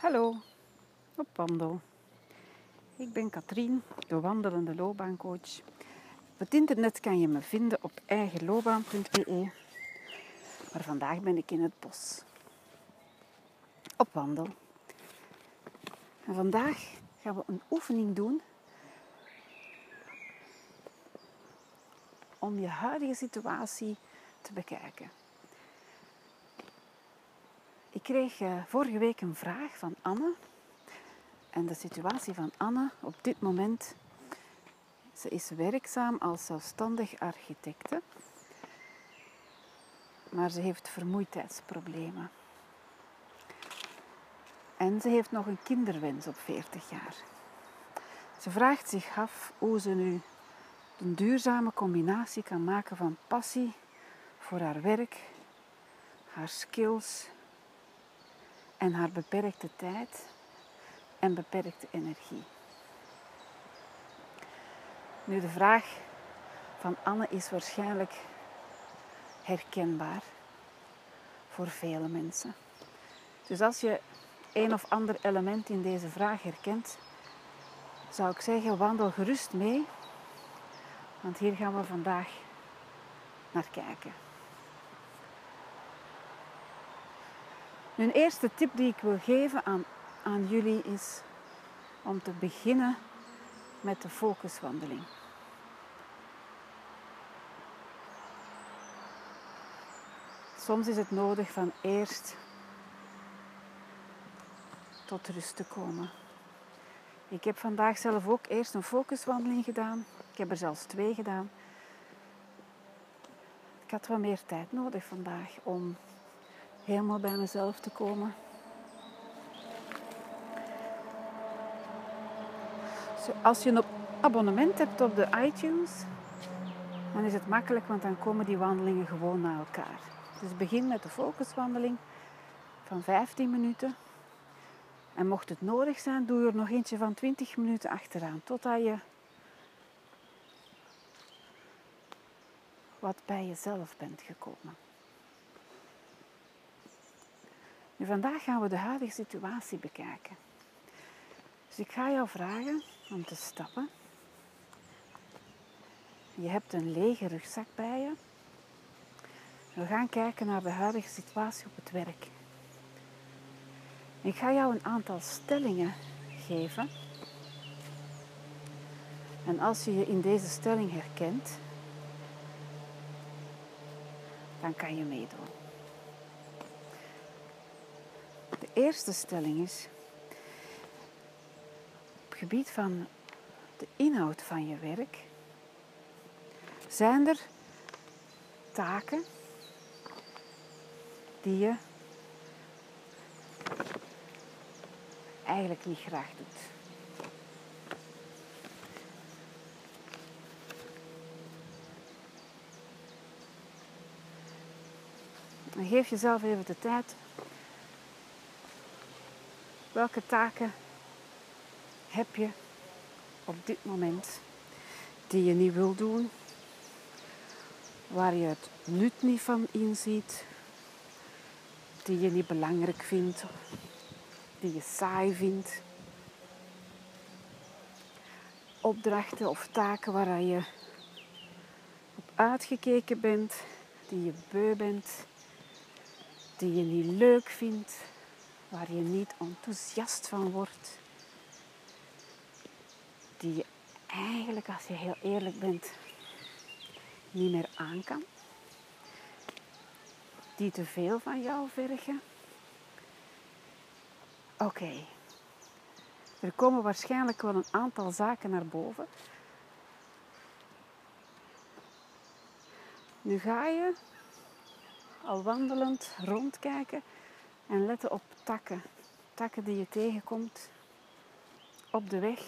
Hallo, op wandel. Ik ben Katrien, de wandelende loopbaancoach. Op het internet kan je me vinden op eigenloopbaan.be. Maar vandaag ben ik in het bos. Op wandel. Vandaag gaan we een oefening doen om je huidige situatie te bekijken. Ik kreeg uh, vorige week een vraag van Anne. En de situatie van Anne op dit moment, ze is werkzaam als zelfstandig architecte. Maar ze heeft vermoeidheidsproblemen. En ze heeft nog een kinderwens op 40 jaar. Ze vraagt zich af hoe ze nu een duurzame combinatie kan maken van passie voor haar werk, haar skills en haar beperkte tijd en beperkte energie. Nu, de vraag van Anne is waarschijnlijk herkenbaar voor vele mensen. Dus als je een of ander element in deze vraag herkent, zou ik zeggen: wandel gerust mee, want hier gaan we vandaag naar kijken. Een eerste tip die ik wil geven aan, aan jullie is om te beginnen met de focuswandeling. Soms is het nodig van eerst tot rust te komen. Ik heb vandaag zelf ook eerst een focuswandeling gedaan. Ik heb er zelfs twee gedaan. Ik had wat meer tijd nodig vandaag om helemaal bij mezelf te komen. Als je een abonnement hebt op de iTunes, dan is het makkelijk, want dan komen die wandelingen gewoon na elkaar. Dus begin met de focuswandeling van 15 minuten. En mocht het nodig zijn, doe er nog eentje van 20 minuten achteraan, totdat je wat bij jezelf bent gekomen. Nu, vandaag gaan we de huidige situatie bekijken. Dus ik ga jou vragen om te stappen. Je hebt een lege rugzak bij je. We gaan kijken naar de huidige situatie op het werk. Ik ga jou een aantal stellingen geven. En als je je in deze stelling herkent, dan kan je meedoen. De eerste stelling is, op het gebied van de inhoud van je werk, zijn er taken die je eigenlijk niet graag doet. Geef jezelf even de tijd Welke taken heb je op dit moment die je niet wil doen? Waar je het nut niet van inziet? Die je niet belangrijk vindt? Die je saai vindt? Opdrachten of taken waar je op uitgekeken bent, die je beu bent, die je niet leuk vindt, waar je niet enthousiast van wordt, die je eigenlijk, als je heel eerlijk bent, niet meer aan kan, die te veel van jou vergen. Oké, er komen waarschijnlijk wel een aantal zaken naar boven. Nu ga je al wandelend rondkijken en letten op takken. Takken die je tegenkomt op de weg.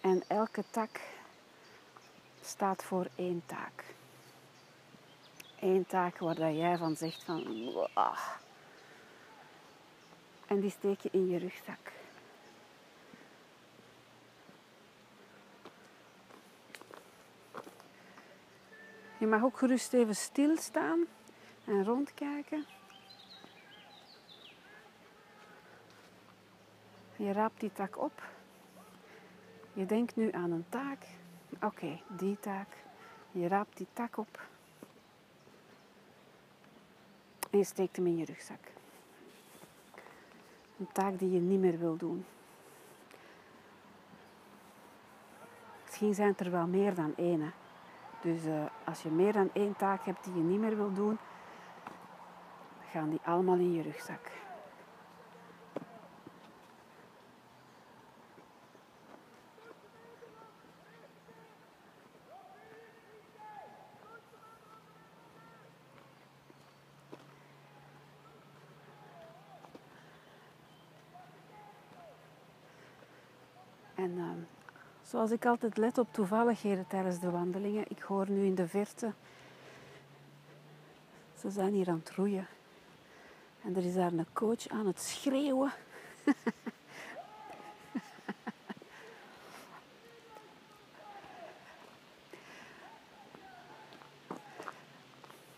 En elke tak staat voor één taak. Eén taak waar jij van zegt van... Wah. En die steek je in je rugzak. Je mag ook gerust even stilstaan en rondkijken. Je raapt die tak op. Je denkt nu aan een taak. Oké, die taak. Je raapt die tak op. En je steekt hem in je rugzak. Een taak die je niet meer wil doen. Misschien zijn het er wel meer dan één. Dus eh, als je meer dan één taak hebt die je niet meer wil doen, gaan die allemaal in je rugzak. En uh, zoals ik altijd let op toevalligheden tijdens de wandelingen, ik hoor nu in de verte, ze zijn hier aan het roeien. En er is daar een coach aan het schreeuwen.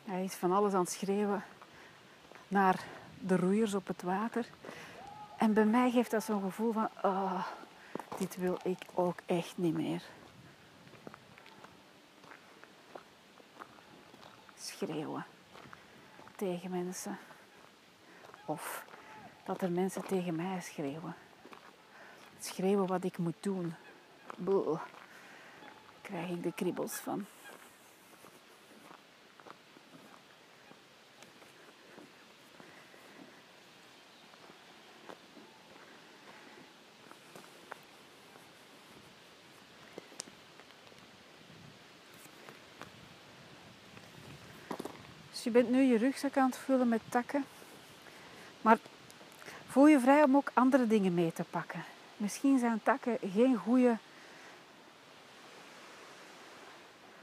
Hij is van alles aan het schreeuwen naar de roeiers op het water. En bij mij geeft dat zo'n gevoel van, oh, dit wil ik ook echt niet meer. Schreeuwen tegen mensen. Of dat er mensen tegen mij schreeuwen. Schreeuwen wat ik moet doen. Boe. Krijg ik de kriebels van. Dus je bent nu je rugzak aan het vullen met takken. Maar voel je vrij om ook andere dingen mee te pakken. Misschien zijn takken geen goede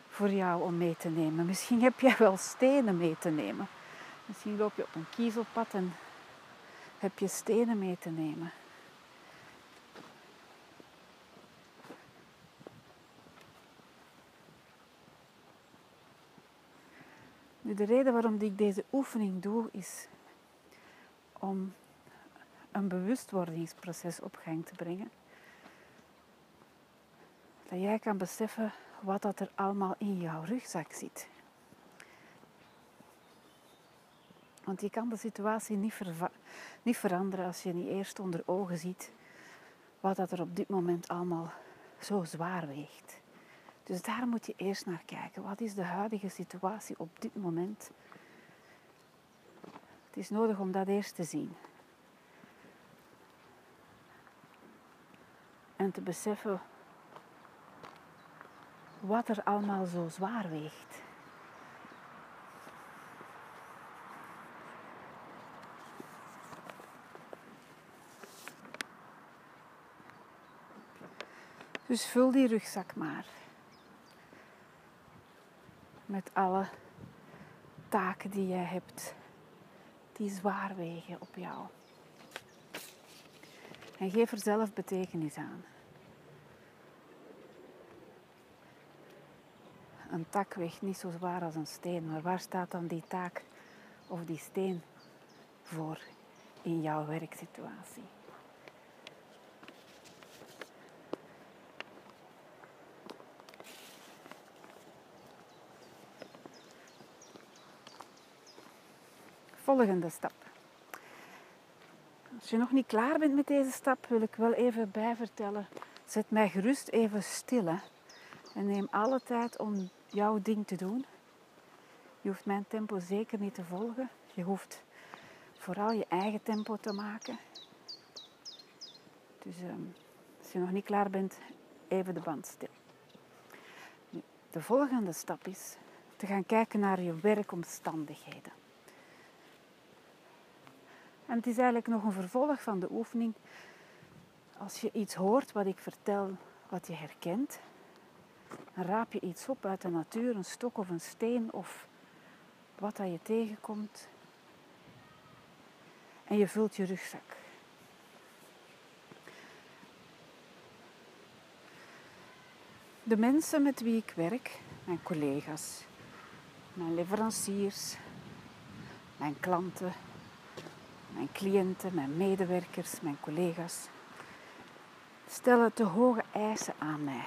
voor jou om mee te nemen. Misschien heb jij wel stenen mee te nemen. Misschien loop je op een kiezelpad en heb je stenen mee te nemen. Nu, de reden waarom ik deze oefening doe is om een bewustwordingsproces op gang te brengen. Dat jij kan beseffen wat dat er allemaal in jouw rugzak zit. Want je kan de situatie niet, niet veranderen als je niet eerst onder ogen ziet wat dat er op dit moment allemaal zo zwaar weegt. Dus daar moet je eerst naar kijken. Wat is de huidige situatie op dit moment? Het is nodig om dat eerst te zien. En te beseffen wat er allemaal zo zwaar weegt. Dus vul die rugzak maar met alle taken die jij hebt, die zwaar wegen op jou. En geef er zelf betekenis aan. Een tak weegt niet zo zwaar als een steen, maar waar staat dan die taak of die steen voor in jouw werksituatie? Volgende stap. Als je nog niet klaar bent met deze stap, wil ik wel even bijvertellen. Zet mij gerust even stil. En neem alle tijd om jouw ding te doen. Je hoeft mijn tempo zeker niet te volgen. Je hoeft vooral je eigen tempo te maken. Dus ehm, als je nog niet klaar bent, even de band stil. De volgende stap is te gaan kijken naar je werkomstandigheden. En het is eigenlijk nog een vervolg van de oefening. Als je iets hoort wat ik vertel, wat je herkent, dan raap je iets op uit de natuur, een stok of een steen of wat dat je tegenkomt. En je vult je rugzak. De mensen met wie ik werk, mijn collega's, mijn leveranciers, mijn klanten, mijn cliënten, mijn medewerkers, mijn collega's, stellen te hoge eisen aan mij.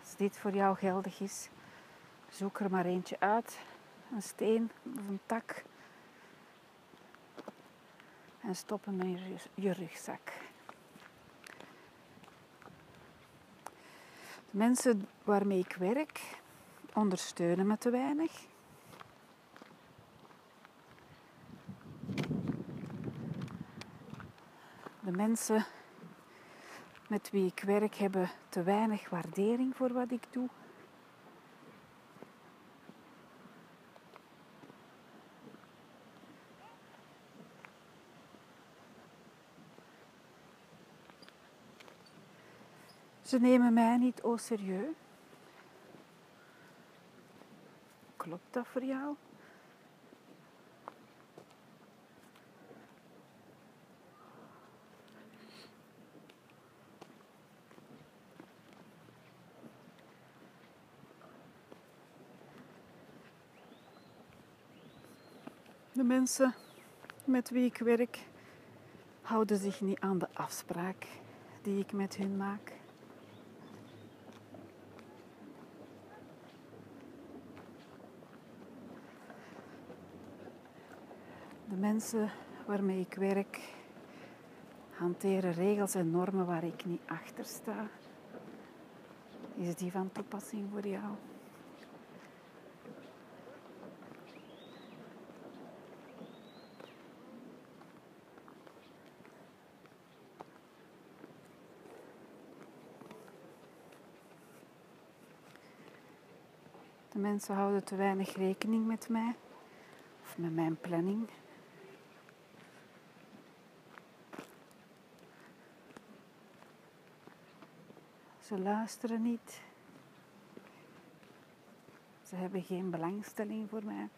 Als dit voor jou geldig is, zoek er maar eentje uit. Een steen of een tak. En stop hem in je rugzak. De mensen waarmee ik werk ondersteunen me te weinig. De mensen met wie ik werk hebben te weinig waardering voor wat ik doe. Ze nemen mij niet au serieus. Klopt dat voor jou? De mensen met wie ik werk houden zich niet aan de afspraak die ik met hun maak. Mensen waarmee ik werk hanteren regels en normen waar ik niet achter sta. Is die van toepassing voor jou? De mensen houden te weinig rekening met mij of met mijn planning. Ze luisteren niet. Ze hebben geen belangstelling voor mij.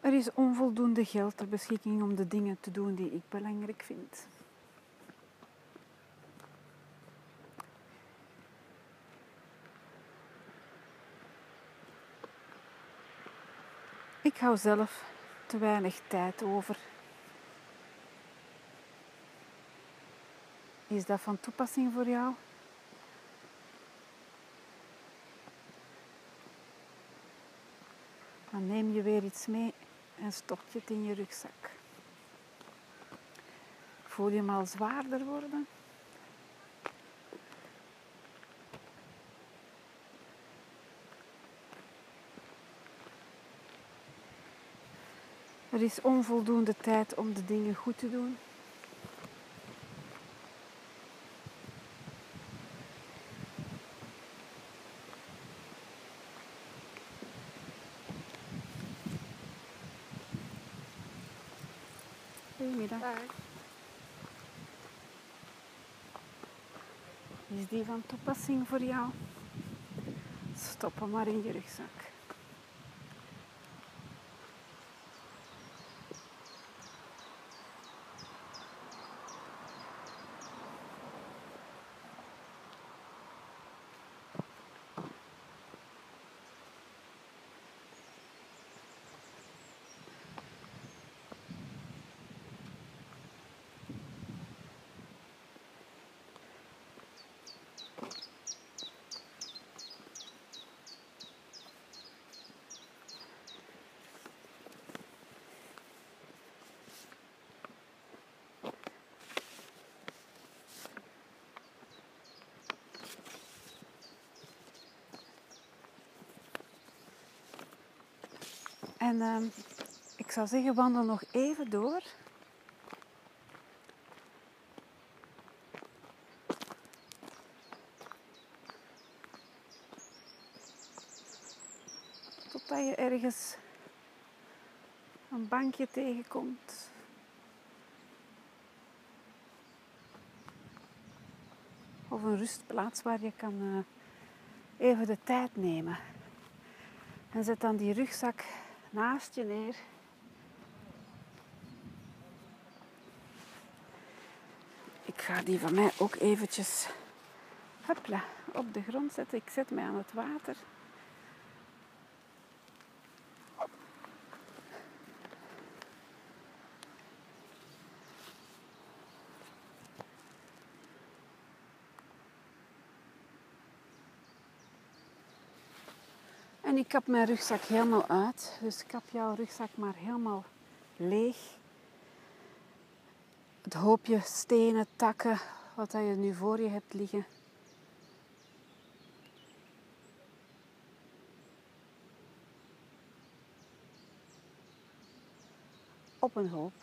Er is onvoldoende geld ter beschikking om de dingen te doen die ik belangrijk vind. Ik hou zelf te weinig tijd over. Is dat van toepassing voor jou? Dan neem je weer iets mee en stop je het in je rugzak. Voel je hem al zwaarder worden? Er is onvoldoende tijd om de dingen goed te doen. Goedemiddag. Is die van toepassing voor jou? Stop hem maar in je rugzak. En ehm, ik zou zeggen, wandel nog even door. Totdat je ergens een bankje tegenkomt. Of een rustplaats waar je kan eh, even de tijd nemen. En zet dan die rugzak naast je neer. Ik ga die van mij ook eventjes hopla, op de grond zetten. Ik zet mij aan het water. En ik kap mijn rugzak helemaal uit. Dus kap jouw rugzak maar helemaal leeg. Het hoopje stenen, takken, wat je nu voor je hebt liggen. Op een hoop.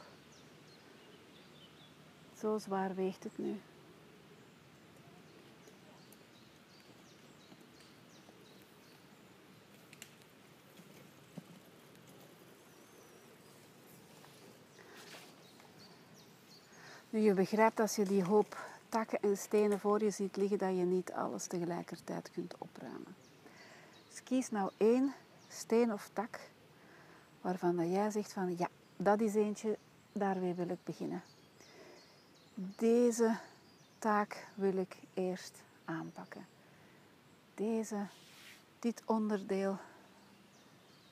Zo zwaar weegt het nu. Nu, je begrijpt als je die hoop takken en stenen voor je ziet liggen, dat je niet alles tegelijkertijd kunt opruimen. Dus kies nou één steen of tak waarvan jij zegt van ja, dat is eentje, daarmee wil ik beginnen. Deze taak wil ik eerst aanpakken. Deze, dit onderdeel.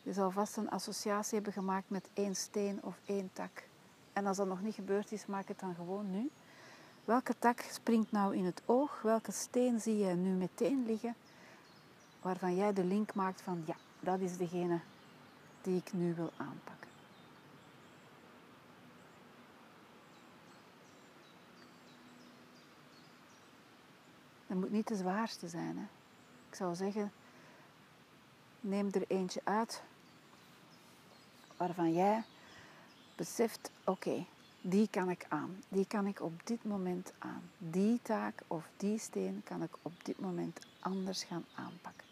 Je zal vast een associatie hebben gemaakt met één steen of één tak. En als dat nog niet gebeurd is, maak het dan gewoon nu. Welke tak springt nou in het oog? Welke steen zie je nu meteen liggen? Waarvan jij de link maakt van ja, dat is degene die ik nu wil aanpakken. Dat moet niet de zwaarste zijn. Hè? Ik zou zeggen, neem er eentje uit waarvan jij beseft, oké, die kan ik aan. Die kan ik op dit moment aan. Die taak of die steen kan ik op dit moment anders gaan aanpakken.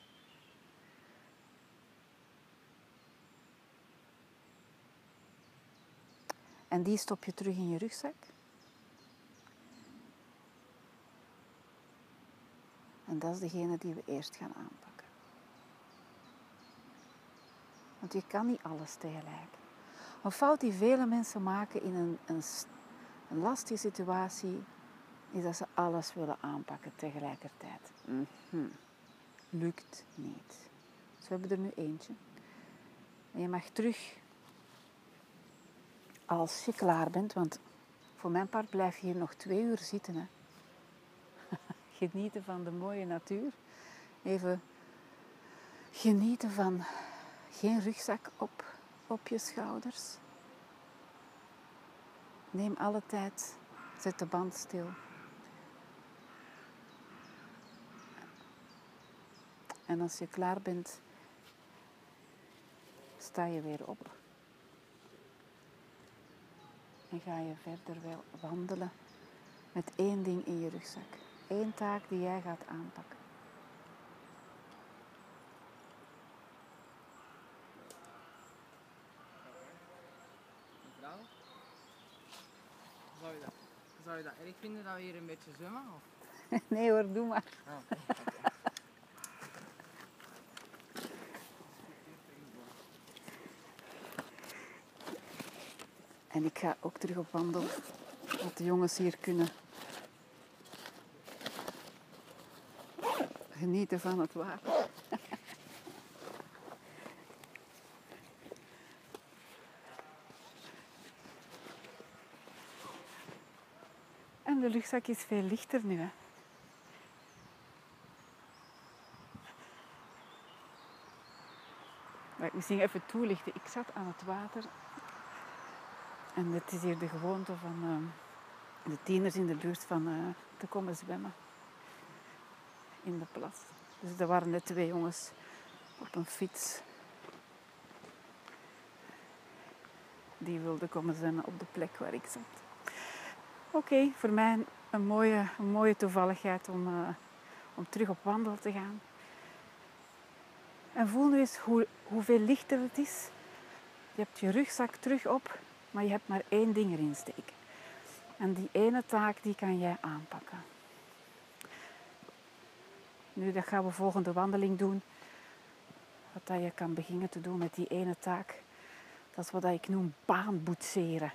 En die stop je terug in je rugzak. En dat is degene die we eerst gaan aanpakken. Want je kan niet alles tegelijk. Een fout die vele mensen maken in een, een, een lastige situatie is dat ze alles willen aanpakken tegelijkertijd. Mm Lukt niet. Dus we hebben er nu eentje. En je mag terug als je klaar bent, want voor mijn part blijf je hier nog twee uur zitten. Hè. Genieten van de mooie natuur. Even genieten van geen rugzak op op je schouders. Neem alle tijd, zet de band stil. En als je klaar bent, sta je weer op. En ga je verder wel wandelen met één ding in je rugzak. Eén taak die jij gaat aanpakken. Zou je dat erg vinden dat we hier een beetje zwemmen? Of? nee hoor, doe maar. Oh, En ik ga ook terug op wandel, dat de jongens hier kunnen genieten van het water. De rugzak is veel lichter nu. Hè. Ik misschien even toelichten. Ik zat aan het water. En het is hier de gewoonte van uh, de tieners in de buurt van uh, te komen zwemmen. In de plas. Dus er waren net twee jongens op een fiets. Die wilden komen zwemmen op de plek waar ik zat. Oké, voor mij een mooie, een mooie toevalligheid om, uh, om terug op wandel te gaan. En voel nu eens hoe, hoeveel lichter het is. Je hebt je rugzak terug op, maar je hebt maar één ding erin steken. En die ene taak die kan jij aanpakken. Nu, dat gaan we volgende wandeling doen. Wat dat je kan beginnen te doen met die ene taak. Dat is wat ik noem baanboetseren.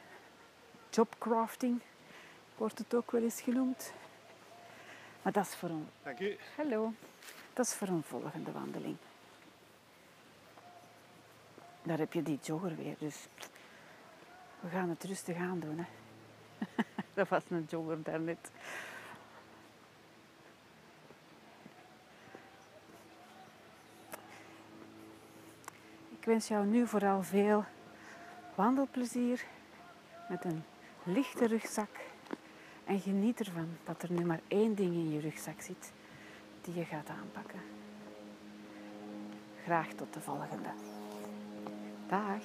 Jobcrafting wordt het ook wel eens genoemd. Maar dat is voor een... Dank u. Hallo. Dat is voor een volgende wandeling. Daar heb je die jogger weer, dus we gaan het rustig aan doen. Hè. dat was een jogger daarnet. Ik wens jou nu vooral veel wandelplezier met een lichte rugzak. En geniet ervan dat er nu maar één ding in je rugzak zit die je gaat aanpakken. Graag tot de volgende. Dag.